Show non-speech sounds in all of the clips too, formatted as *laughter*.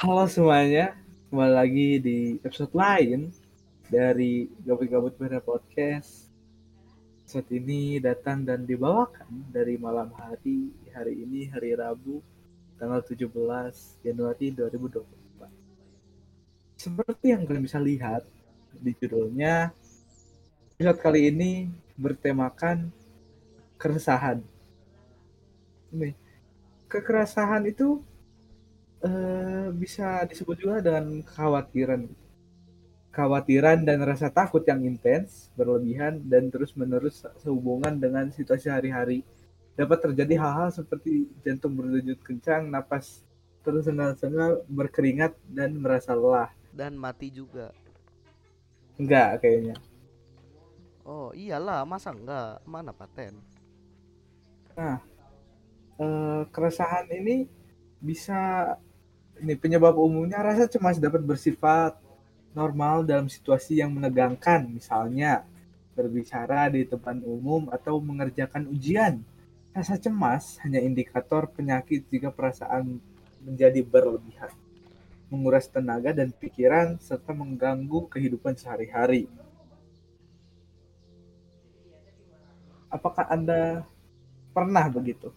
Halo semuanya, kembali lagi di episode lain dari Gabut-Gabut Beda Podcast. Episode ini datang dan dibawakan dari malam hari, hari ini hari Rabu, tanggal 17 Januari 2024. Seperti yang kalian bisa lihat di judulnya, episode kali ini bertemakan keresahan. Kekerasahan itu eh, bisa disebut juga dengan kekhawatiran. Kekhawatiran dan rasa takut yang intens, berlebihan, dan terus-menerus sehubungan dengan situasi hari-hari. Dapat terjadi hal-hal seperti jantung berdenyut kencang, napas terus sengal-sengal, berkeringat, dan merasa lelah. dan mati juga. Enggak kayaknya. Oh iyalah, masa enggak? Mana paten? Nah, eh, keresahan ini bisa ini penyebab umumnya rasa cemas dapat bersifat normal dalam situasi yang menegangkan, misalnya berbicara di tempat umum atau mengerjakan ujian. Rasa cemas hanya indikator penyakit jika perasaan menjadi berlebihan, menguras tenaga dan pikiran serta mengganggu kehidupan sehari-hari. Apakah Anda pernah begitu?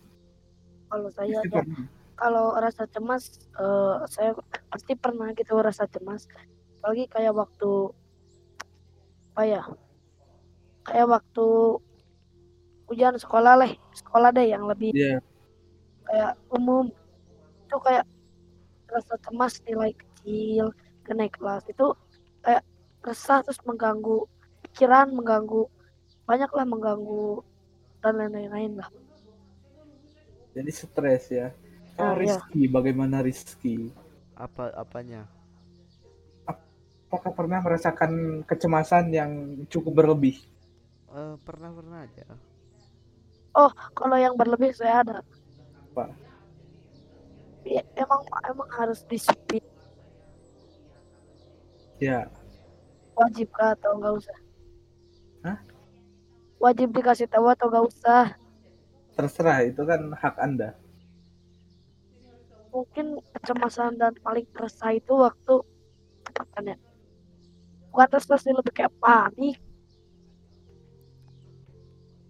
Kalau saya Pasti ya, pernah. Kalau rasa cemas, eh, saya pasti pernah gitu rasa cemas. Apalagi kayak waktu apa ya? Kayak waktu ujian sekolah lah, sekolah deh yang lebih Iya, kayak umum. Itu kayak rasa cemas nilai kecil, ke naik kelas itu kayak resah terus mengganggu pikiran, mengganggu banyak lah mengganggu dan lain-lain lah. jadi stres ya. Ah, Kalau iya. Rizky, bagaimana Rizky? Apa apanya? Apakah pernah merasakan kecemasan yang cukup berlebih? Eh pernah pernah aja. Kalau yang berlebih saya ada. Apa? Ya, emang emang harus disiplin Ya, wajib kah atau nggak usah? Hah? Wajib dikasih tahu atau nggak usah? terserah itu kan hak Anda. Mungkin kecemasan dan paling resah itu waktu apa ya? Bukan resah sih lebih kayak panik.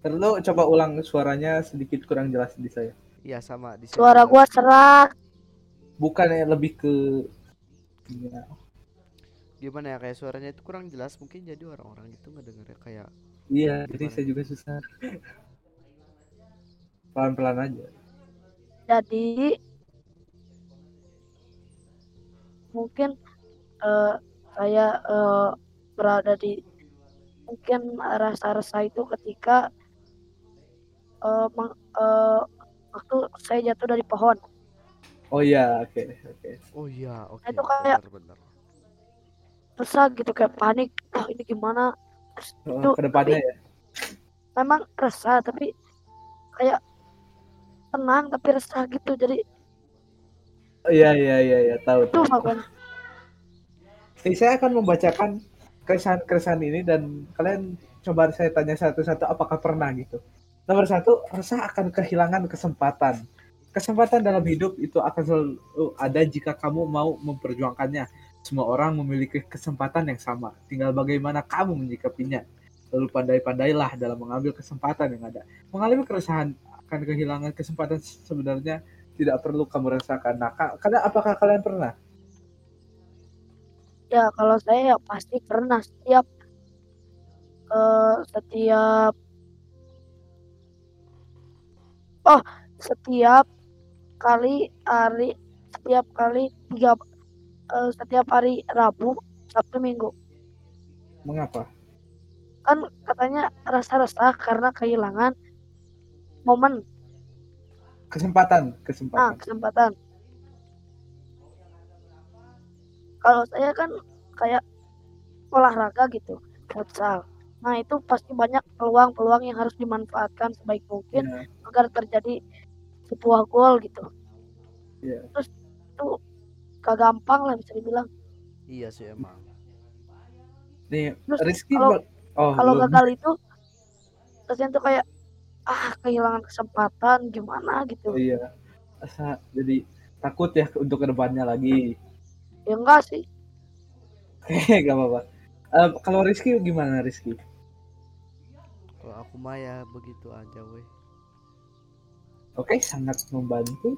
Perlu coba ulang suaranya sedikit kurang jelas di saya. Iya sama di sini Suara gua serak. Bukan ya lebih ke ya, Gimana ya kayak suaranya itu kurang jelas mungkin jadi orang-orang itu ngedengernya kayak iya, jadi saya juga susah. Pelan-pelan aja. Jadi mungkin eh, saya eh, berada di mungkin rasa resah itu ketika eh, meng- eh, waktu saya jatuh dari pohon. Oh iya, oke, oke. oh iya oke Itu kayak- benar benar. resah gitu kayak panik ah ini gimana Terus Oh, itu ke depannya tapi ya. memang resah tapi kayak tenang tapi resah gitu jadi Oh, iya, iya, iya, iya, tahu. tahu. makanya Nih, saya akan membacakan keresahan-keresahan ini dan kalian coba saya tanya satu-satu apakah pernah gitu. Nomor satu, resah akan kehilangan kesempatan. Kesempatan dalam hidup itu akan selalu ada jika kamu mau memperjuangkannya. Semua orang memiliki kesempatan yang sama. Tinggal bagaimana kamu menyikapinya. Lalu pandai-pandailah dalam mengambil kesempatan yang ada. Mengalami keresahan akan kehilangan kesempatan sebenarnya tidak perlu kamu rasakan. Nah, ka- karena apakah kalian pernah? ya kalau saya ya pasti pernah setiap eh, setiap oh setiap kali hari setiap kali tiga eh, setiap hari Rabu Sabtu Minggu Mengapa? kan katanya rasa resah karena kehilangan momen Kesempatan, kesempatan. kesempatan kalau saya kan kayak olahraga gitu futsal nah itu pasti banyak peluang-peluang yang harus dimanfaatkan sebaik mungkin Ya, agar terjadi sebuah gol gitu Iya. terus itu gak gampang lah bisa dibilang Iya sih emang. nih Terus Rizky kalau- oh kalau gagal itu rasanya tuh kayak ah kehilangan kesempatan gimana gitu Oh iya. Asa jadi takut ya untuk ke depannya lagi. Ya enggak sih. *laughs* Hehe, gak apa-apa. Eh, kalau Rizky gimana Rizky? Kalau aku mah ya begitu aja weh. Oke, sangat membantu.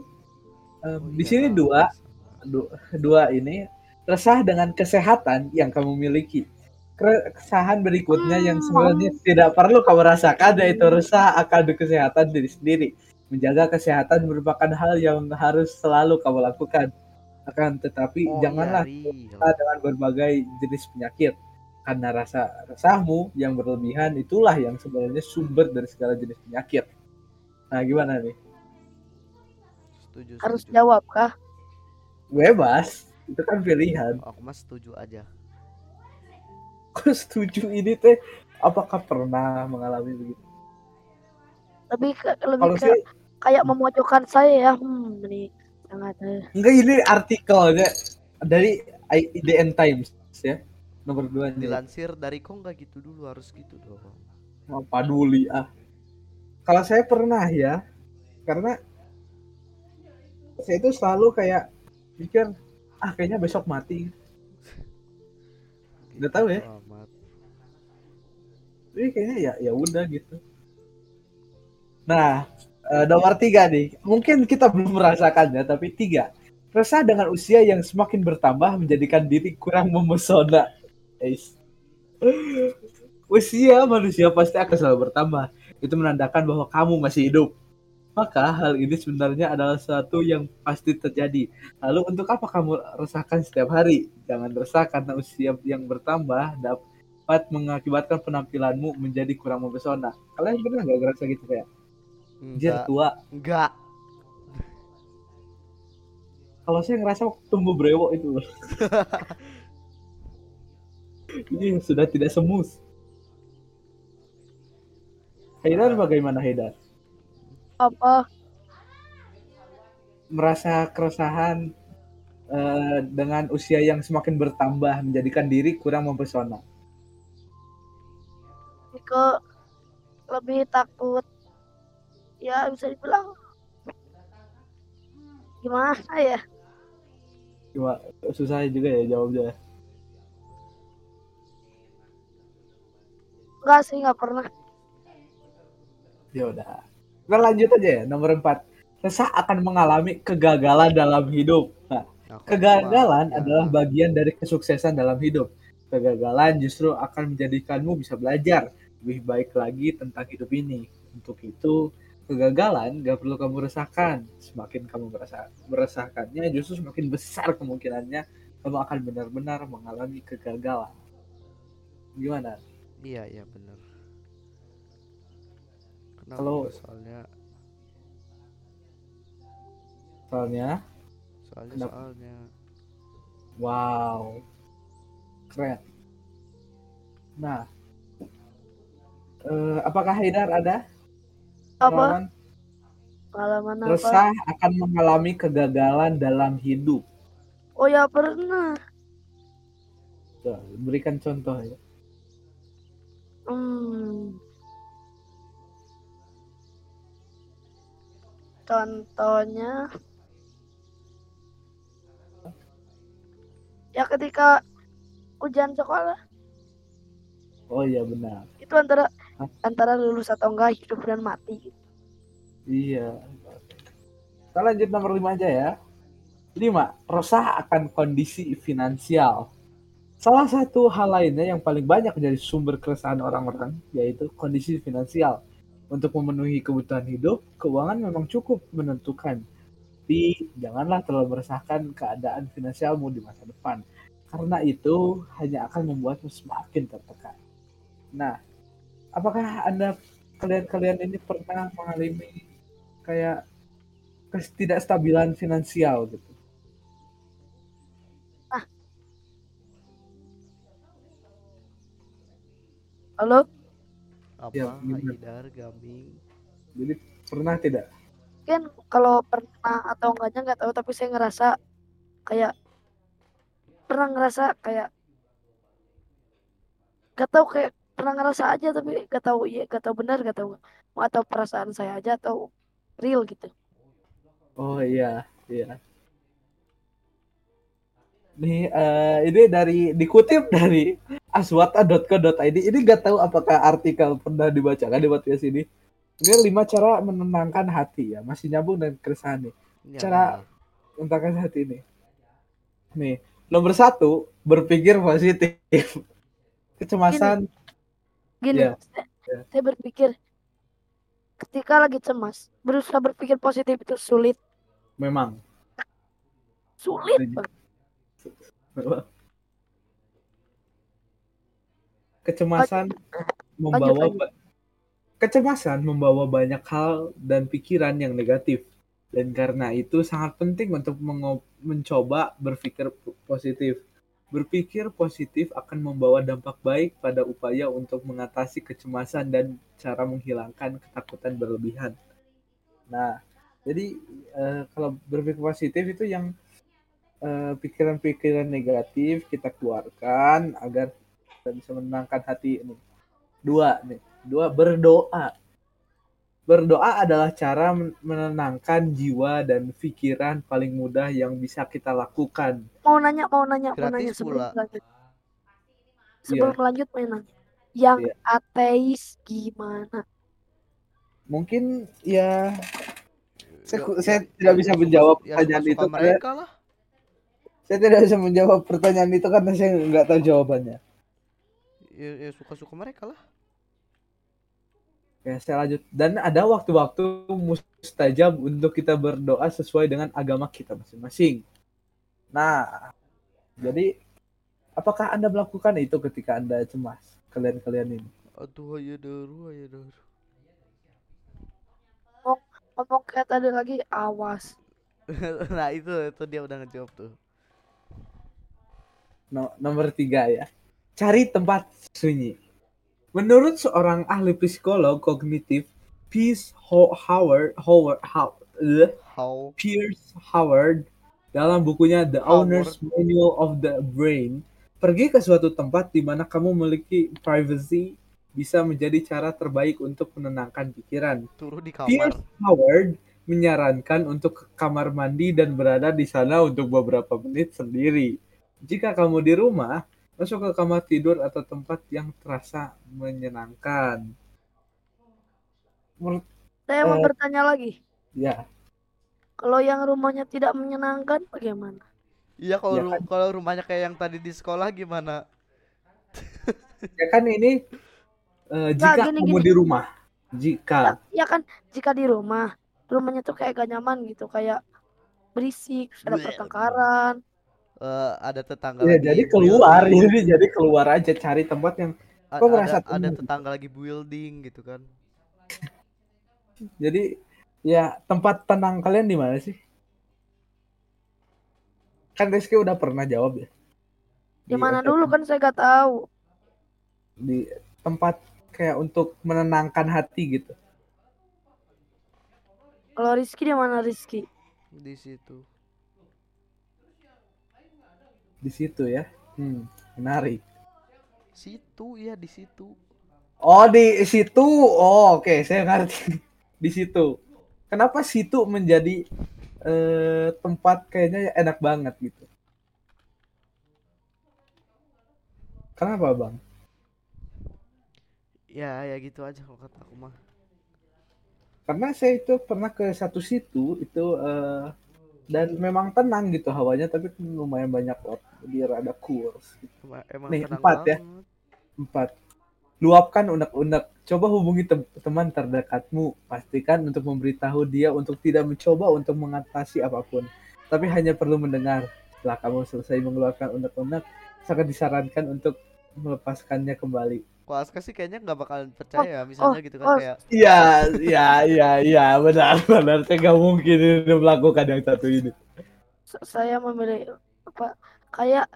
Eh, Oh di iya, sini dua, sama. du- dua ini resah dengan kesehatan yang kamu miliki. Keresahan berikutnya yang sebenarnya tidak perlu kamu rasakan yaitu resah akan kesehatan diri sendiri. Menjaga kesehatan merupakan hal yang harus selalu kamu lakukan. Akan tetapi Oh, janganlah kita dengan berbagai jenis penyakit. Karena rasa resahmu yang berlebihan itulah yang sebenarnya sumber dari segala jenis penyakit. Nah, gimana nih? Setuju, Harus jawab kah? Bebas, itu kan pilihan. Aku mah setuju aja. Setuju ini teh apakah pernah mengalami begitu? Lebih ke, lebih Kalau ke sih kayak memojokkan saya ya. Hmm, ini sangat eh, enggak ini artikelnya dari IDN Times ya. Nomor dua nih. Dilansir dari kok nggak gitu dulu harus gitu dong. Mau paduli ah. Kalau saya pernah ya, karena saya itu selalu kayak mikir ah kayaknya besok mati. Udah tahu ya? Amat. Kayaknya ya ya udah gitu. Nah, eh, nomor tiga nih, mungkin kita belum merasakannya, tapi tiga. Resah dengan usia yang semakin bertambah menjadikan diri kurang memesona. Eis. *laughs* Usia manusia pasti akan selalu bertambah. Itu menandakan bahwa kamu masih hidup. Maka hal ini sebenarnya adalah sesuatu yang pasti terjadi. Lalu untuk apa kamu resahkan setiap hari? Jangan resah karena usia yang bertambah dapat mengakibatkan penampilanmu menjadi kurang mempesona. Kalian pernah nggak ngerasa gitu kayak, Anjir Enggak, tua. enggak. Kalau saya ngerasa tumbuh brewok itu loh. *laughs* Ini sudah tidak semus. Haidar bagaimana Haidar? Apa? Merasa keresahan eh, dengan usia yang semakin bertambah menjadikan diri kurang mempesona. Ke lebih takut. Ya bisa dibilang gimana ya? Cuma susah juga ya jawabnya. Enggak sih, nggak pernah. Ya udah. Kita lanjut aja ya. Nomor 4. Resah akan mengalami kegagalan dalam hidup. Nah, Kegagalan adalah bagian dari kesuksesan dalam hidup. Kegagalan justru akan menjadikanmu bisa belajar lebih baik lagi tentang hidup ini. Untuk itu, kegagalan gak perlu kamu resahkan. Semakin kamu merasa meresahkannya, justru semakin besar kemungkinannya kamu akan benar-benar mengalami kegagalan. Gimana? Iya, iya bener. Kenapa Kalau- soalnya Soalnya, soalnya Kenapa? soalnya wow, keren. Nah, eh, apakah Haidar ada Apa? pengalaman Pengalaman apa? resah akan mengalami kegagalan dalam hidup. Oh ya pernah. Tuh, berikan contoh ya. Hmm. Contohnya ya ketika ujian sekolah Oh iya benar. itu antara Hah? antara lulus atau enggak hidup dan mati. Iya. Kita lanjut nomor 5 aja ya. 5. Resah akan kondisi finansial. Salah satu hal lainnya yang paling banyak menjadi sumber keresahan orang-orang yaitu kondisi finansial. Untuk memenuhi kebutuhan hidup, keuangan memang cukup menentukan. Tapi janganlah terlalu meresahkan keadaan finansialmu di masa depan. Karena itu hanya akan membuatmu semakin tertekan. Nah, apakah Anda kalian-kalian ini pernah mengalami kayak ketidakstabilan finansial gitu? Halo? Apa Ya? Haidar Gambing Jadi pernah tidak? Mungkin kalau pernah atau enggaknya nggak tahu tapi saya ngerasa kayak pernah ngerasa kayak gak tahu kayak pernah ngerasa aja tapi gak tahu iya gak tahu benar gak tahu atau perasaan saya aja atau real gitu Oh iya, iya. Nih, eh, ini dari dikutip dari aswata.co.id. Ini nggak tahu apakah artikel pernah dibacakan di podcast ini. Ini lima cara menenangkan hati ya, masih nyambung dengan keresahan nih. Ini Cara- apa Menenangkan hati ini. Nih, nomor satu, berpikir positif. Kecemasan, Gini, Iya, saya, iya. saya berpikir ketika lagi cemas, berusaha berpikir positif itu sulit, memang. sulit. Kecemasan membawa lanjut. kecemasan membawa banyak hal dan pikiran yang negatif. Dan karena itu sangat penting untuk mencoba berpikir positif. Berpikir positif akan membawa dampak baik pada upaya untuk mengatasi kecemasan dan cara menghilangkan ketakutan berlebihan. Nah, jadi eh, kalau berpikir positif itu yang eh, pikiran-pikiran negatif kita keluarkan agar kita bisa menenangkan hati ini. Dua nih, dua berdoa. Berdoa adalah cara men- menenangkan jiwa dan pikiran paling mudah yang bisa kita lakukan. Mau nanya, mau nanya, mau Gratis nanya sebelum pula. lanjut. Sebelum lanjut mau nanya. Yang Iya. ateis gimana? Mungkin ya saya, Ya- saya ya- tidak ya bisa menjawab ya pertanyaan itu karena mereka lah saya tidak bisa menjawab pertanyaan itu karena saya nggak tahu jawabannya. Ya, ya suka-suka mereka lah Ya, saya lanjut. Dan ada waktu-waktu mustajab untuk kita berdoa sesuai dengan agama kita masing-masing. Nah, jadi apakah Anda melakukan itu ketika Anda cemas? Kalian-kalian ini. aduh ayo daru ayo daru Ngomong kayak tadi lagi, awas. *laughs* nah itu itu dia udah ngejawab tuh No- nomor tiga ya. Cari tempat sunyi. Menurut seorang ahli psikolog kognitif, Peace Ho- Howard, Howard, How, eh, how Pierce Howard dalam bukunya The Howard. Owner's Manual of the Brain, pergi ke suatu tempat di mana kamu memiliki privacy bisa menjadi cara terbaik untuk menenangkan pikiran. turun di Pierce kamar Howard menyarankan untuk ke kamar mandi dan berada di sana untuk beberapa menit sendiri. Jika kamu di rumah, masuk ke kamar tidur atau tempat yang terasa menyenangkan. Menurut Saya mau Eh. bertanya lagi. ya, Kalau yang rumahnya tidak menyenangkan, bagaimana? iya kalau Ya ru- kalau rumahnya kayak yang tadi di sekolah gimana *laughs* ya kan ini eh, jika gini, kamu gini. di rumah, jika Ya kan, jika di rumah, rumahnya tuh kayak gak nyaman gitu, kayak berisik, ada Bleh. pertengkaran. Eh, ada tetangga ya lagi jadi keluar building, ini jadi keluar aja cari tempat yang a- kok ada merasa ada tetangga lagi building gitu kan jadi ya tempat tenang kalian di mana sih? Kan Rizky udah pernah jawab ya. Di mana dulu kan saya gak tahu. di tempat kayak untuk menenangkan hati gitu. Kalau Rizky di mana Rizky? di situ Di situ ya. Hmm, menarik. situ iya di situ Oh, di situ. Oh, oke, saya ngerti. *laughs* Di situ. Kenapa situ menjadi eh, tempat kayaknya enak banget gitu? Kenapa, Bang? ya ya gitu aja kalau kata aku mah Karena saya itu pernah ke satu situ itu eh, dan memang tenang gitu hawanya, tapi lumayan banyak orang. Jadi rada kurs. emang, emang Nih, empat ya. Empat. Luapkan unek-unek. Coba hubungi tem- teman terdekatmu. Pastikan untuk memberitahu dia untuk tidak mencoba untuk mengatasi apa pun. Tapi hanya perlu mendengar. Setelah kamu selesai mengeluarkan unek-unek, sangat disarankan untuk melepaskannya kembali. Kalau Aska sih kayaknya nggak bakalan percaya misalnya gitu kan oh. kayak Iya, iya, iya, iya, benar, benar. Saya nggak mungkin ini melakukan yang satu ini. Saya memilih apa? Kayak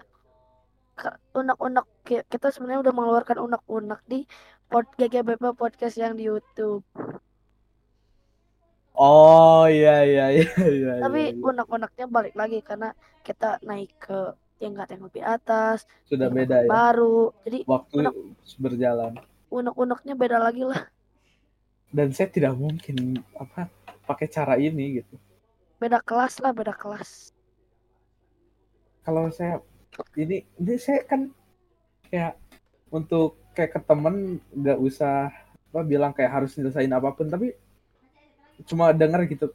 ke- unek-unek ki- kita sebenarnya udah mengeluarkan unek-unek di pod GGBP podcast yang di YouTube. Oh, iya, iya, iya, iya. Tapi iya. unek-uneknya balik lagi karena kita naik ke tingkat yang lebih atas, sudah beda ya. baru. Jadi Waktu unek. berjalan. unek-uneknya beda lagi lah. Dan saya tidak mungkin apa pakai cara ini gitu. Beda kelas lah, beda kelas. kalau saya ini ini saya kan kayak untuk kayak ke temen nggak usah apa bilang kayak harus nyelesain apa pun tapi cuma denger gitu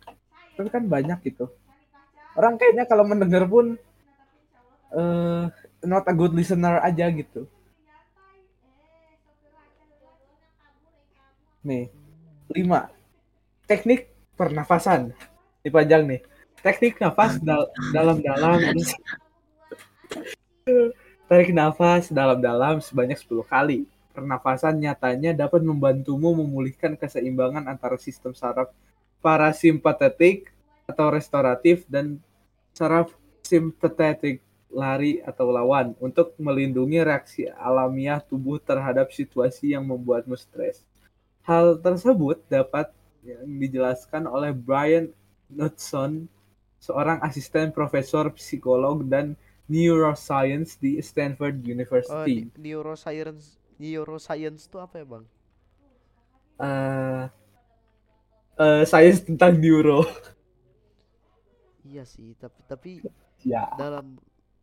tapi kan banyak gitu orang kayaknya kalau mendengar pun eh not a good listener aja gitu. Nih lima. Teknik pernafasan. Dipanjang nih. Teknik nafas dal- dalam-dalam. Tarik nafas dalam-dalam sebanyak 10 kali. Pernafasan nyatanya dapat membantumu memulihkan keseimbangan antara sistem saraf parasimpatetik atau restoratif dan saraf simpatetik lari atau lawan untuk melindungi reaksi alamiah tubuh terhadap situasi yang membuatmu stres. Hal tersebut dapat yang dijelaskan oleh Brian Knudson, seorang asisten profesor psikolog dan neuroscience di Stanford Oh, University. ne- neuroscience neuroscience tuh apa ya, Bang? Eh, eh, sains tentang neuro. Iya sih, tapi tapi Ya, dalam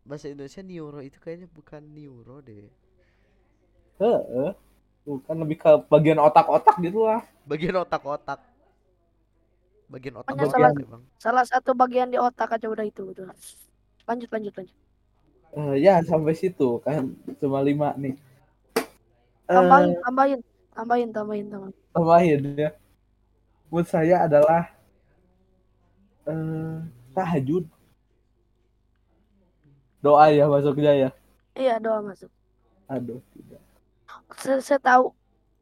bahasa Indonesia neuro itu kayaknya bukan neuro deh. heeh. bukan lebih ke bagian otak-otak gitu lah. Bagian otak-otak. Bagian otak otak salah- ya, Bang. Salah satu bagian di otak aja udah itu udah. Lanjut lanjut lanjut. Eh, ya sampai situ kan cuma lima nih. Tambahin Eh, tambahin tambahin tambahin tambahin. tambahin ya. Menurut saya adalah eh tahajud. Doa ya masuknya ya. Iya doa masuk. Aduh, tidak. Saya, saya tahu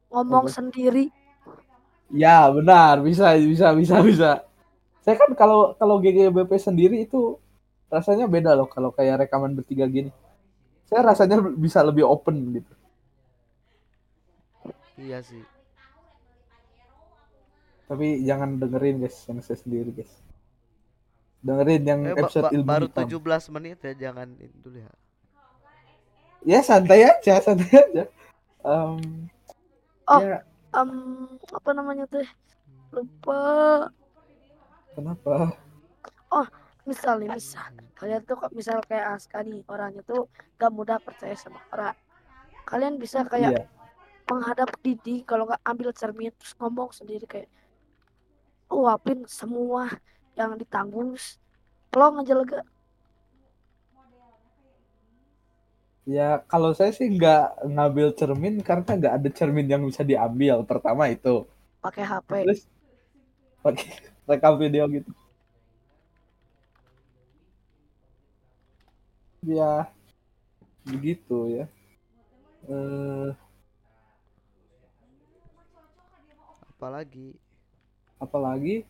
ngomong Apa? sendiri. Ya, benar, bisa bisa bisa bisa. Saya kan kalau kalau GGBP sendiri itu rasanya beda loh kalau kayak rekaman bertiga gini. Saya rasanya bisa lebih open gitu. Iya sih. Tapi jangan dengerin guys yang saya sendiri guys. Dengerin yang Eh, ba- episode ba- ilmu baru hitam. 17 menit ya, jangan dulu ya. Ya santai aja, santai aja. Em, Oh. ya Em, apa namanya tuh? Lupa. kenapa? Misal nih misal kalian tuh kok misal kayak Aska nih orangnya tuh gak mudah percaya sama orang. Kalian bisa kayak Iya, menghadap Didi kalau nggak ambil cermin terus ngomong sendiri kayak uapin semua yang ditanggung pelong aja lega ya kalau saya sih nggak ngambil cermin karena nggak ada cermin yang bisa diambil. Pertama itu. pakai HP Terus pakai *laughs* rekam video gitu. Ya begitu ya. Eh, Apalagi apalagi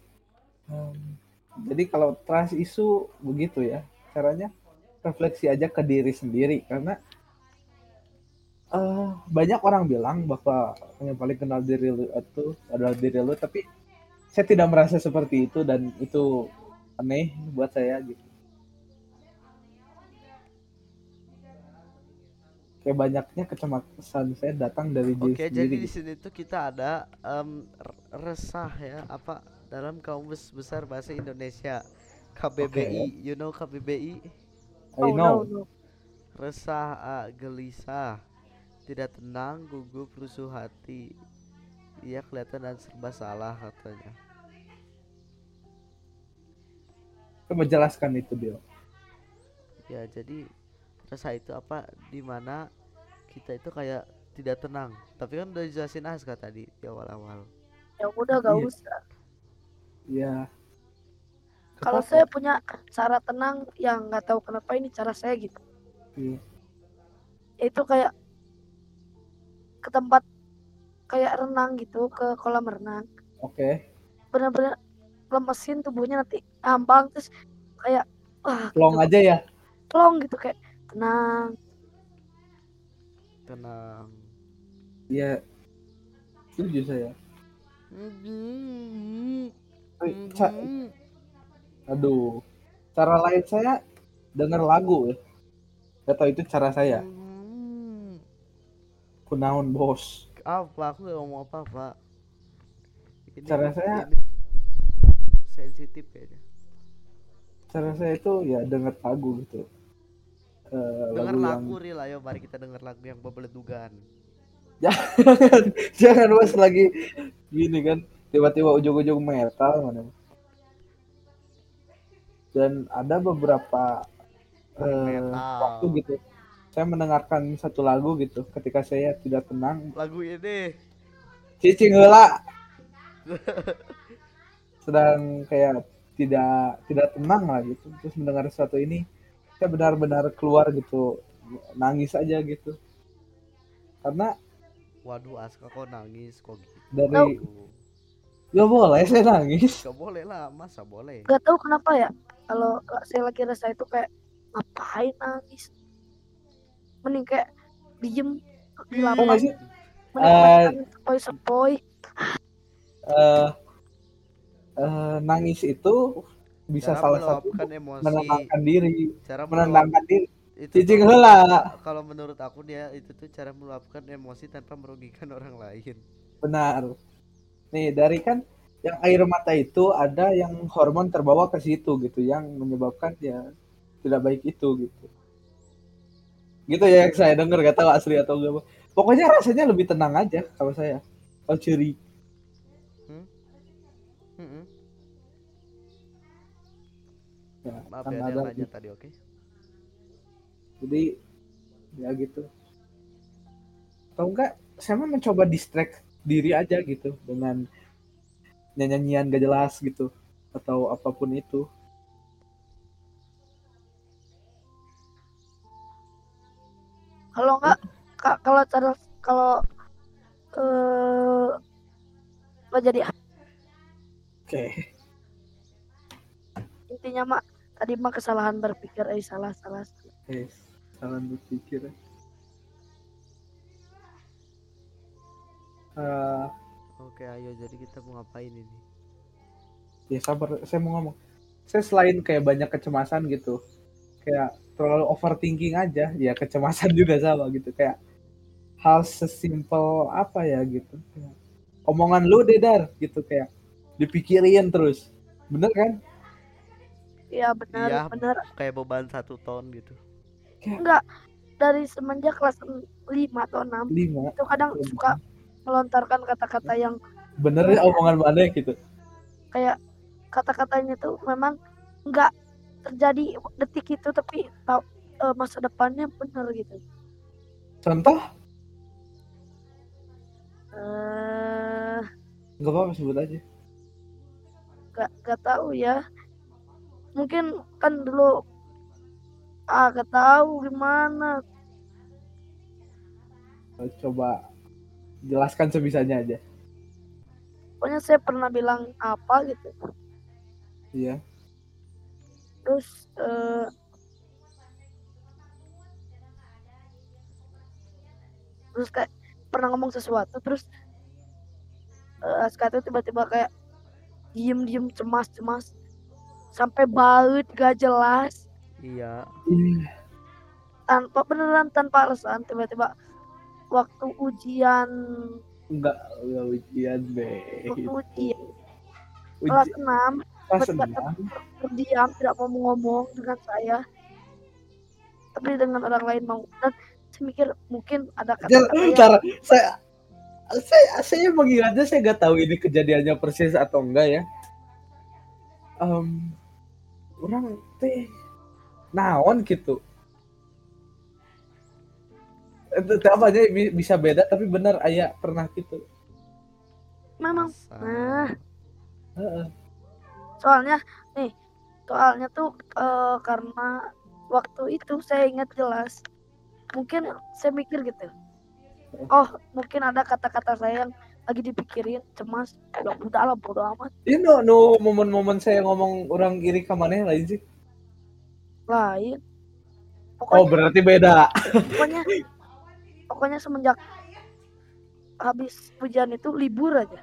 jadi kalau trust isu begitu ya. Caranya refleksi aja ke diri sendiri. Karena eh, banyak orang bilang bahwa yang paling kenal diri lu itu adalah diri lu tapi saya tidak merasa seperti itu dan itu aneh buat saya gitu. Kayak banyaknya kecemasan saya datang dari diri Oke, jadi sendiri di gitu. sini tuh kita ada r- resah ya, apa dalam kamus besar bahasa Indonesia KBBI, you know KBBI? I oh know no no Resah, ah, gelisah, tidak tenang, gugup, rusuh hati. Ia kelihatan dan serba salah katanya. Coba jelaskan itu Bill Ya, jadi resah itu apa? Di mana kita itu kayak tidak tenang. Tapi kan udah dijelasin Aska tadi di awal-awal. ya udah gak Iya. usah ya kalau saya punya cara tenang yang nggak tahu kenapa ini cara saya gitu. Iya. itu kayak ke tempat kayak renang gitu ke kolam renang. Oke. Bener-bener lemesin tubuhnya nanti ambang terus kayak wah Plong gitu. aja ya? Plong gitu kayak tenang. Tenang. ya setuju saya. Mhm. Tapi, Mhm. aduh cara lain saya denger lagu ya gak tau itu cara saya Mhm. kunaun bos Apa? Aku gak ngomong apa-apa. Ini, Cara saya- sensitif kayaknya. cara saya itu ya denger lagu gitu eh, Dengar lagu yang lagu ayo mari kita denger lagu yang bebeledugan. *laughs* jangan jangan pas lagi gini kan tiba-tiba ujung-ujung metal mana dan ada beberapa eh, waktu gitu. Saya mendengarkan satu lagu gitu ketika saya tidak tenang. Lagu ini. Cicing heula sedang kayak tidak tidak tenang lah gitu. Terus mendengar sesuatu ini saya benar-benar keluar gitu. Nangis aja gitu. Karena Waduh Aska kok nangis kok gitu. dari gak boleh saya nangis Gak boleh lah, masa boleh? Gak tahu kenapa ya. Kalau saya lagi rasa itu kayak ngapain nangis. Mending kayak diem di Oh, lapang. nggak sih? Menikmati sepoi-sepoi. eh eh, nangis itu bisa Cara salah satu emosi, menenangkan diri cara menenangkan diri itu cicing heula kalau menurut aku dia itu tuh cara meluapkan emosi tanpa merugikan orang lain. benar nih dari kan yang air mata itu ada yang hormon terbawa ke situ gitu yang menyebabkan ya tidak baik itu gitu gitu ya yang saya dengar gak tahu asli atau enggak pokoknya rasanya lebih tenang aja kalau saya kalau ciri Mm-mm. ya, Maaf ya ada nanya gitu. tadi, oke? jadi ya gitu atau enggak saya mah mencoba distract diri aja gitu dengan nyanyian gak jelas gitu atau apa pun itu Kalau enggak ka- kalau cara kalau eh lo jadi oke intinya mak tadi mah kesalahan berpikir eh salah salah. salah. Eh, salah berpikir. Eh, Oke, ayo jadi kita mau ngapain ini? ya sabar, saya mau ngomong. Saya selain kayak banyak kecemasan gitu, kayak terlalu overthinking aja, ya kecemasan *laughs* juga sama gitu. Kayak hal sesimpel apa ya gitu. Kayak, omongan lu deh dar gitu kayak dipikirin terus. Bener kan? Iya benar Iya. benar. Kayak beban satu ton gitu. Enggak dari semenjak kelas 5 atau 6 Lima. itu kadang suka melontarkan kata-kata yang Bener ya omongan mana gitu. kayak kata-katanya tuh memang nggak terjadi detik itu tapi tahu eh, masa depannya bener gitu Contoh? eh Gak apa-apa sebut aja. nggak nggak tahu ya mungkin kan dulu ah gak tahu gimana Coba jelaskan sebisanya aja. pokoknya saya pernah bilang apa gitu Iya. terus eh, terus kayak pernah ngomong sesuatu terus eh Aska tuh tiba-tiba kayak diem diem cemas cemas sampai baut gak jelas Iya. tanpa beneran tanpa alasan tiba-tiba waktu ujian Enggak, enggak ujian deh. waktu ujian Uji, kelas 6 kelas enam. terdiam tidak mau ngomong dengan saya tapi dengan orang lain mau dan saya mikir mungkin ada kata-kata yang saya saya saya mengingatnya saya nggak tahu ini kejadiannya persis atau enggak ya. Em, orang teh naon gitu. Itu apa aja bi- bisa beda tapi benar ayah pernah gitu. memang nah Heeh. soalnya nih soalnya tuh eh, karena waktu itu saya ingat jelas mungkin saya mikir gitu oh mungkin ada kata-kata saya yang lagi dipikirin cemas ya udah lah bodo amat Ini no, no momen-momen saya ngomong orang iri ke mana lain sih. lain Oh pokoknya berarti beda. pokoknya *laughs* pokoknya semenjak habis ujian itu libur aja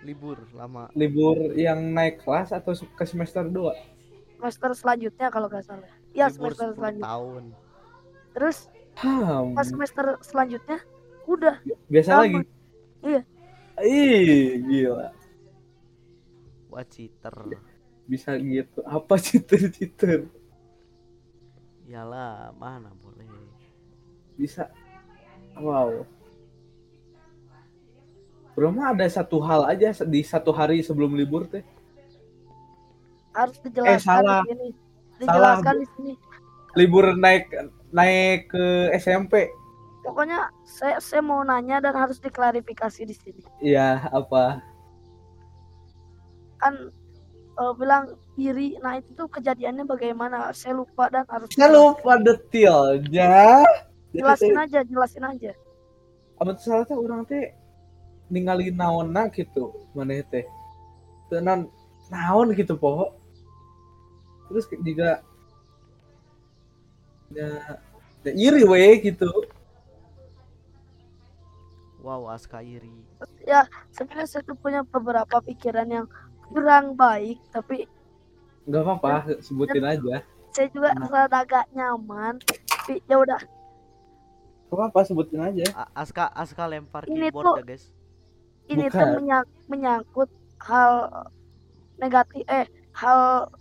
Libur lama. Libur yang naik kelas atau ke semester 2? semester selanjutnya kalau nggak salah ya Libur semester 10 selanjutnya tahun. terus Hmm, pas semester selanjutnya udah biasa sama. lagi. Iya. Ih, gila. Wah, cheater. Bisa gitu. Apa citer-citer? Iyalah, mana boleh. bisa wow. Mah ada satu hal aja di satu hari sebelum libur teh. Harus dijelaskan salah. di sini. Salah, dijelaskan di sini. Libur naik naik ke SMP pokoknya saya saya mau nanya dan harus diklarifikasi di sini. Iya apa? Kan eh, bilang iri nah itu tuh kejadiannya bagaimana? Saya lupa dan harus saya lupa detailnya jelasin aja jelasin aja. Amat salah teh orang teh ningali naonna gitu mana teh. Tenan naon gitu poho. Terus juga ya, ya iri we gitu. Wow, Aska iri. ya sebenarnya saya tuh punya beberapa pikiran yang kurang baik tapi nggak apa-apa sebutin aja. Saya juga Nah. rada agak nyaman tapi ya udah nggak apa-apa sebutin aja. A- Aska Aska lempar Ini keyboard tuh- ya, guys. ini tuh Bukan. menyak- menyangkut hal negatif eh hal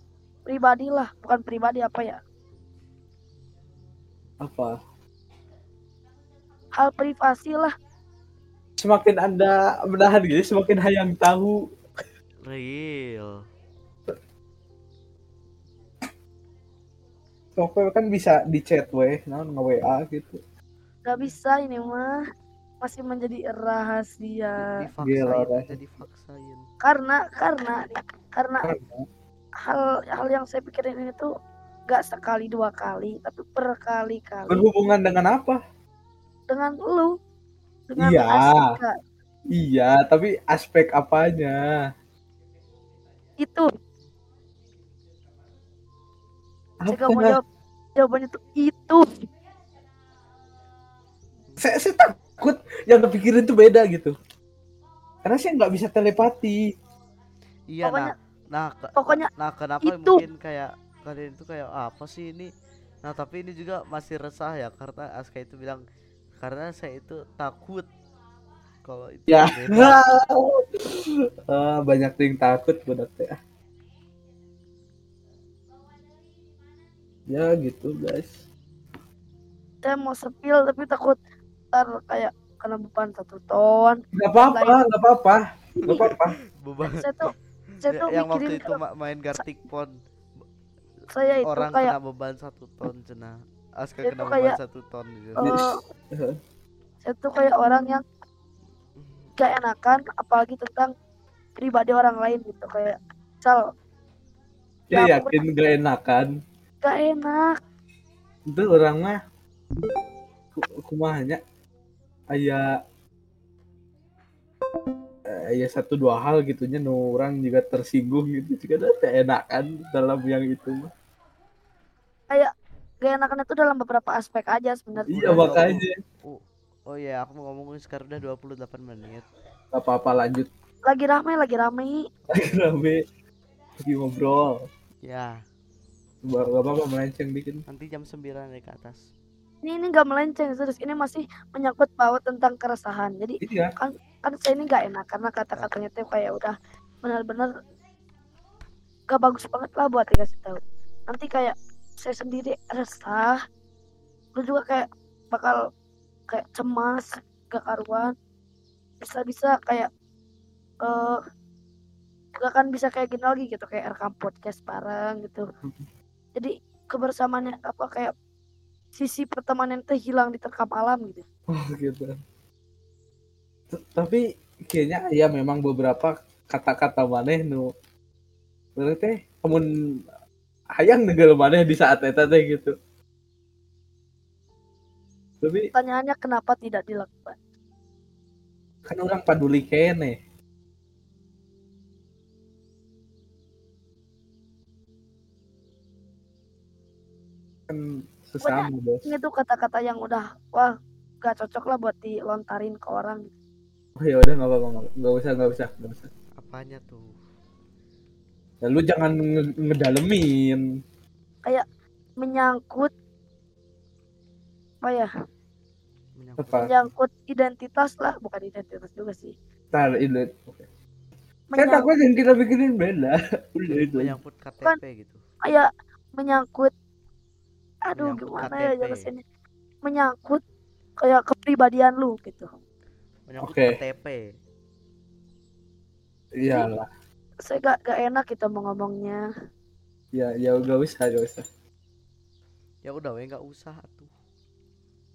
pribadi lah bukan pribadi apa ya? Apa? Hal privasi lah. Semakin anda menahan gitu semakin hayang tahu. Real. Soalnya kan bisa di chat weh. Naon nge WA gitu nggak bisa ini mah. Masih menjadi rahasia. Gila, dah. jadi faksain. karena karena karena Karena? hal hal yang saya pikirin ini tuh nggak sekali dua kali tapi berkali-kali. Berhubungan dengan apa? Dengan lu. Dengan Iya. Asika iya tapi aspek apanya? Itu. Saya nggak mau Apa? jawab jawabannya tuh itu saya, saya takut yang kepikirin tuh beda gitu karena saya nggak bisa telepati Iya, Pokoknya- nah, nah, ke- pokoknya nah kenapa itu. mungkin kayak kalian itu kayak apa sih ini? Nah, tapi ini juga masih resah ya karena Aska itu bilang karena saya itu takut kalau itu ya. *laughs* Ah, banyak yang takut budak teh ya gitu guys saya mau sepil tapi takut ntar kayak kena beban satu ton. Nggak apa-apa nggak apa-apa nggak apa-apa. *laughs* Beban. Saya tuh saya tuh yang waktu mikirin itu kalau ma- main Gartic Pon saya itu orang kayak kena beban satu ton cena Aska kena beban kayak, satu ton gitu. eh, saya tuh kayak orang yang gak enakan apalagi tentang pribadi orang lain gitu kayak misal ya aku yakin gak enakan? Gak enak. Itu orang mah ku- kumahanya aya eh, aya satu dua hal gitunya nu orang juga tersinggung gitu juga ada enakan dalam yang itu mah. Gak enakan itu dalam beberapa aspek aja sebenarnya. Iya makanya. Oh iya, aku mau ngomongin sekarang udah 28 menit. gak apa-apa lanjut. Lagi rame lagi rame. Lagi rame. Lagi ngobrol. Ya, gak apa-apa melenceng dikit. Nanti jam 9 dari ke atas. Ini ini gak melenceng serius. Ini masih menyangkut paut tentang keresahan. Jadi iya. kan saya ini gak enak karena kata-katanya tuh kayak udah benar-benar gak bagus banget lah buat dikasih tahu. Nanti kayak saya sendiri resah lu juga kayak bakal kayak cemas gak karuan. Bisa-bisa kayak eh gak akan bisa kayak gini lagi gitu kayak rekam podcast bareng gitu. Jadi kebersamaannya apa kayak sisi pertemanan itu hilang diterkam alam gitu. Oh gitu. T- tapi kayaknya ya memang beberapa kata-kata maneh nu berarti kamu hayang negel maneh di saat eta teh gitu. Tapi pertanyaannya kenapa tidak dilakukan? kan orang paduli kene. Kan sesama bos ini tuh kata-kata yang udah wah gak cocok lah buat dilontarin ke orang. Oh ya udah nggak apa-apa nggak- usah nggak usah nggak usah. Apanya tuh? ya, lu jangan nge- ngedalemin. Menyangkut apa ya? Menyangkut. Apa? Menyangkut identitas lah bukan identitas juga sih. Tar ini. Oke. saya Menyang- takut yang kita pikirin beda. Menyangkut KTP gitu. kayak menyangkut aduh Menyangkut gimana ya KTP. jelasinnya menyangkut kayak kepribadian lu gitu menyangkut Oke. KTP Iyalah. saya gak, gak enak kita mau ngomongnya Ya, ya gak usah, gak usah. ya udah we nggak usah tuh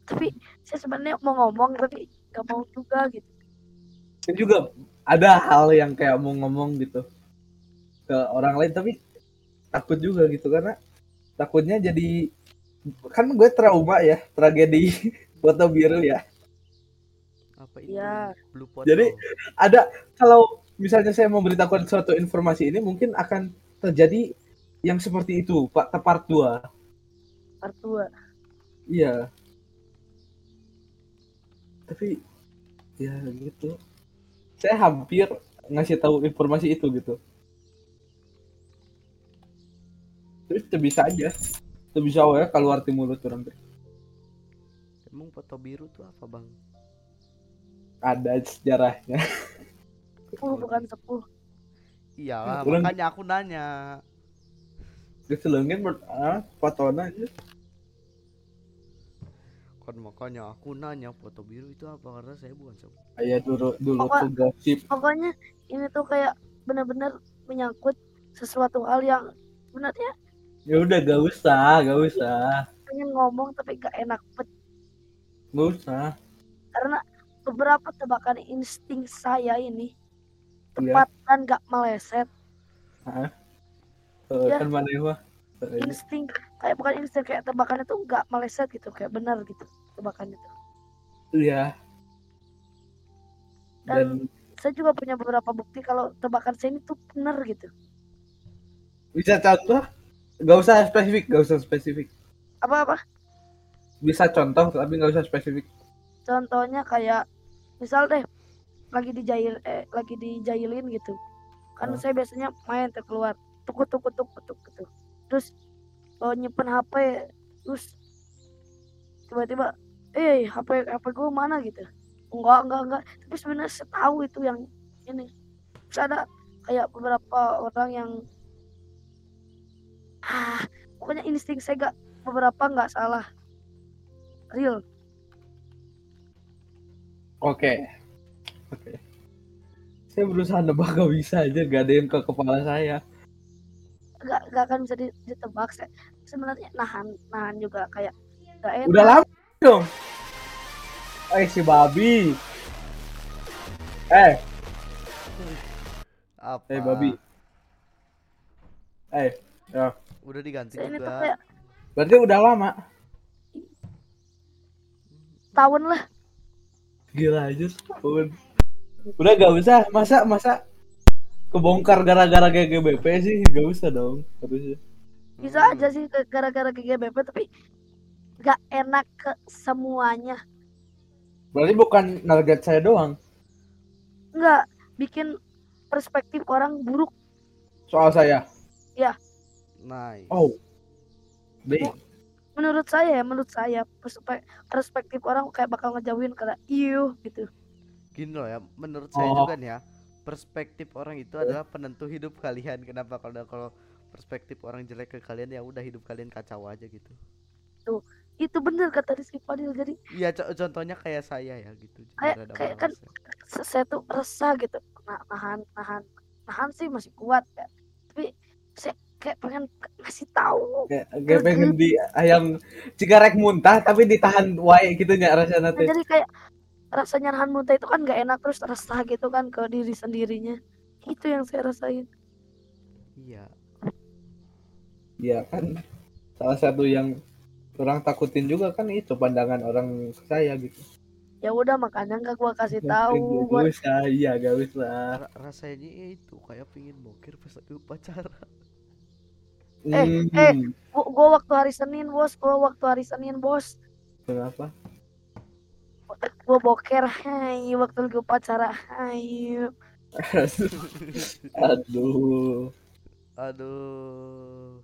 tapi saya sebenarnya mau ngomong tapi gak mau juga gitu Dan juga ada hal yang kayak mau ngomong gitu ke orang lain tapi takut juga gitu karena takutnya jadi kan gue trauma ya tragedi *laughs* foto biru ya. Apa itu Iya. blue pot Jadi- ada kalau misalnya saya memberitahukan suatu informasi ini mungkin akan terjadi yang seperti itu pak part 2 part dua. Iya. Tapi ya gitu. Saya hampir ngasih tahu informasi itu gitu. Terus bisa aja itu bisa ya keluar di mulut orang teh. emang foto biru tuh apa bang? Ada sejarahnya. Sepuh *laughs* bukan sepuh. Iya lah, Orang- makanya aku nanya. Keselengin ber- ah, fotonya. Aja kan makanya aku nanya foto biru itu apa? Karena saya bukan sepuh. Kayak dulu dulu Pokok- tuh gosip pokoknya ini tuh kayak benar-benar menyangkut sesuatu hal yang sebenarnya ya udah gak usah gak usah. Pengen ngomong tapi gak enak bet gak usah. Karena beberapa tebakan insting saya ini Iya. tepat dan gak meleset. Eh, Ya. kan mana mah Eh, insting. Kayak bukan insting kayak tebakan itu gak meleset gitu kayak benar gitu tebakan itu iya. Dan saya juga punya beberapa bukti kalau tebakan saya ini tuh benar gitu. Bisa contoh gak usah spesifik gak usah spesifik. Apa apa? Bisa contoh tapi gak usah spesifik. Contohnya kayak misal deh lagi dijail eh lagi dijailin gitu. Kan Oh. saya biasanya main tuh keluar. Tukut tukut tukut tukut gitu. Terus oh, nyimpen HP terus tiba-tiba eh HP HP gue mana? gitu. Enggak enggak enggak tapi sebenarnya saya tahu itu yang ini. Terus ada kayak beberapa orang yang ah pokoknya insting saya gak beberapa nggak salah. Real. Oke. Oke. Saya berusaha nebak gak bisa aja gak ada yang ke kepala saya. Nggak nggak akan bisa di- ditebak saya. Sebenarnya nahan nahan juga kayak nggak enak. Udah lama dong. Eh si babi. Eh. Apa? Eh babi. Eh ya. Udah diganti juga. kayak berarti udah lama. Tahun lah. Gila aja setahun udah gak usah. Masa masa kebongkar gara-gara GGBP sih? Gak usah dong harusnya. Bisa Hmm. aja sih gara-gara GGBP tapi nggak enak ke semuanya. Berarti bukan target saya doang? Nggak bikin perspektif orang buruk. Soal saya nice. Oh. B menurut saya ya menurut saya perspe- perspektif orang kayak bakal ngejauhin kayak iyo gitu. Gini loh ya menurut saya Oh. juga nih ya perspektif orang itu adalah penentu hidup kalian. Kenapa? Kalau kalau perspektif orang jelek ke kalian ya udah hidup kalian kacau aja gitu. Itu bener kata Rizky Fadil jadi iya co- contohnya kayak saya ya gitu. Kayak- kayak ya. se- saya tuh resah gitu nah, nahan nahan nahan sih masih kuat ya. Tapi saya kayak pengen ngasih tahu. Kayak kayak pengen di ayam cigarek muntah tapi ditahan wae gitu nya rasanya Nah, teh jadi kayak rasanya nahan muntah itu kan nggak enak terus resah gitu kan ke diri sendirinya. Itu yang saya rasain. Iya. Iya kan. Salah satu yang orang takutin juga kan itu pandangan orang saya gitu. Ya udah makanya nggak gua kasih tahu gua gak usah. Iya gak usah. Ra- rasanya itu kayak pingin bokir pas lagi upacara Eh, Hmm, eh. gua, gua waktu hari Senin bos. Gua waktu hari Senin bos. Kenapa? Gua boker hai waktu lagi upacara hai. *laughs* Aduh. Aduh.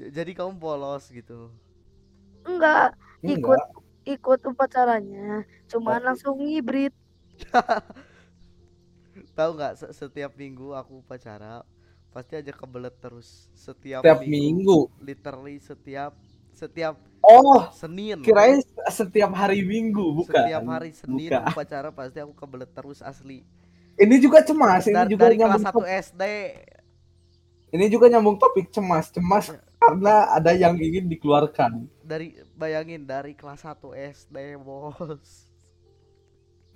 Jadi kamu polos gitu? Enggak. Ikut enggak. Ikut upacaranya. Cuman langsung ngibrit. *laughs* Tahu nggak se- setiap minggu aku upacara pasti aja kebelet terus setiap, tiap minggu literally setiap setiap Oh, Senin kirain setiap hari Minggu, bukan? setiap hari Senin Bukan. upacara pasti aku kebelet terus asli Ini juga cemas, ini juga dari kelas nyambung 1 topik. SD Ini juga nyambung topik cemas, cemas karena ada yang ingin dikeluarkan. dari bayangin dari kelas 1 SD bos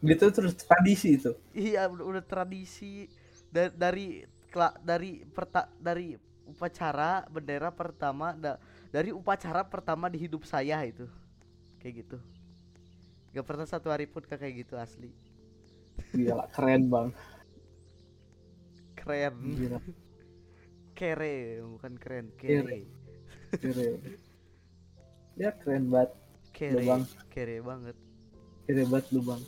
Gitu terus tradisi itu. iya udah, udah tradisi dari dari perta dari upacara bendera pertama da- dari upacara pertama di hidup saya itu kayak gitu gak pernah satu hari pun kayak gitu asli Gila, keren bang. keren Gila, kere bukan keren Kere. kere keren. Ya keren banget, kere Bang. kere banget keren banget lu bang.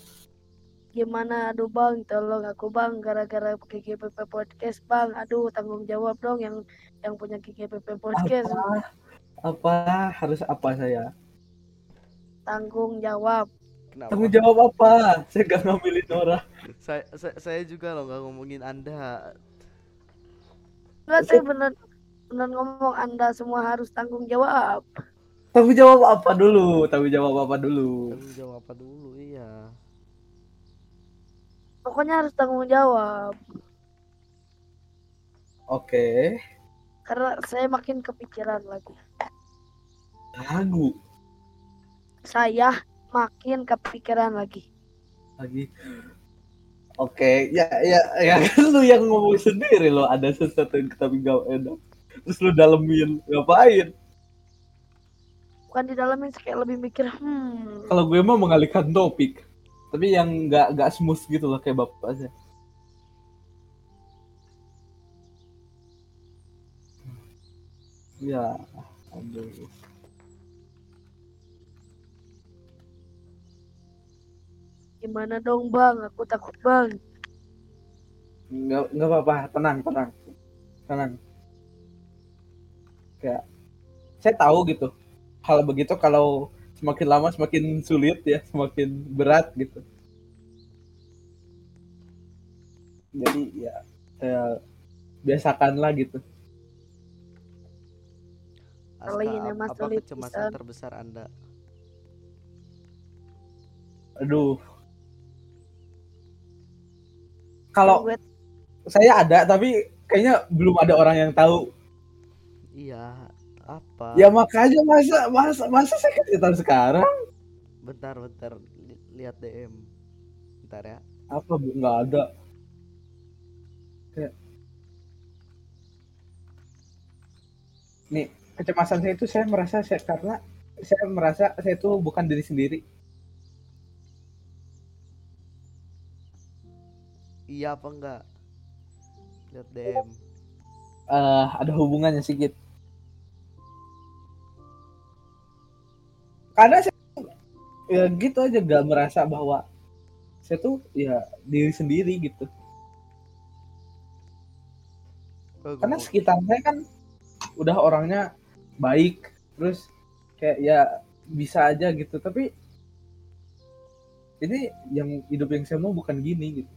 Gimana aduh bang, tolong aku bang gara-gara GGPP podcast bang. Aduh tanggung jawab dong yang yang punya GGPP podcast. Apa? Apa harus apa saya? Tanggung jawab. kenapa Tanggung jawab apa? Saya gak ngambilin orang. saya, saya saya juga loh nggak ngomongin anda Enggak saya bener bener ngomong anda semua harus tanggung jawab. Tanggung jawab apa dulu? Tanggung jawab apa dulu? tanggung jawab apa dulu iya Pokoknya harus tanggung jawab. Oke. Karena saya makin kepikiran lagi. Lagu Saya makin kepikiran lagi. lagi. Oke, ya ya ya kan *laughs* lu yang ngomong sendiri lo ada sesuatu yang tapi gak enak. Terus lu dalemin ngapain? Bukan di dalamnya kayak lebih mikir, hmm, Kalau gue mah mengalihkan topik. Tapi yang nggak nggak smooth gitu loh kayak bapak aja. Ya, aduh. gimana dong bang? Aku takut bang. Nggak nggak apa-apa, tenang tenang, tenang. Kayak saya tahu gitu. Hal begitu kalau semakin lama semakin sulit ya, semakin berat gitu. Jadi ya saya biasakanlah gitu. Aska, apa kecemasan terbesar anda Aduh. Kalau saya ada tapi kayaknya belum ada orang yang tahu. iya apa? Ya makanya masa masa masa saya kejutan sekarang? Bentar bentar. Li- lihat DM bentar ya. Apa bu? Nggak ada. Kayak- Nih kecemasan saya itu saya merasa saya karena saya merasa saya itu bukan diri sendiri. iya apa enggak? Lihat DM eh ada hubungannya sedikit. Karena saya ya gitu aja gak merasa bahwa saya tuh ya diri sendiri gitu. Karena sekitar saya kan udah orangnya baik, terus kayak ya bisa aja gitu. Tapi ini yang hidup yang saya mau bukan gini gitu.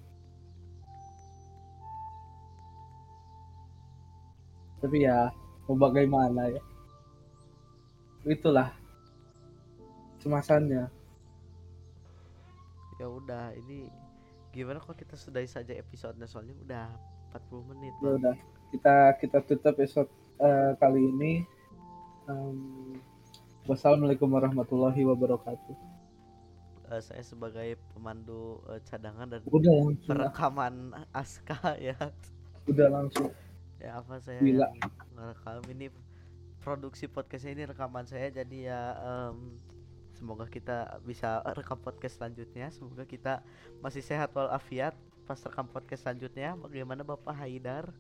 Tapi ya mau bagaimana ya. Itulah cemasannya. ya udah ini gimana kalau kita sudahi saja episodenya soalnya udah 40 menit Ya udah kita kita tutup episode eh, kali ini. Em, wassalamualaikum warahmatullahi wabarakatuh. Eh, saya sebagai pemandu eh, cadangan dan Udah langsung, lah. perekaman Aska *laughs* ya udah langsung. ya apa saya Gila. yang ngerekam ini produksi podcast ini rekaman saya jadi ya em, semoga kita bisa rekam podcast selanjutnya. Semoga kita masih sehat walafiat pas rekam podcast selanjutnya. Bagaimana Bapak Haidar?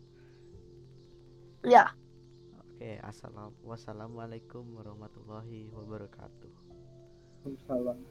Ya. Oke assalam wassalamualaikum warahmatullahi wabarakatuh. Salam.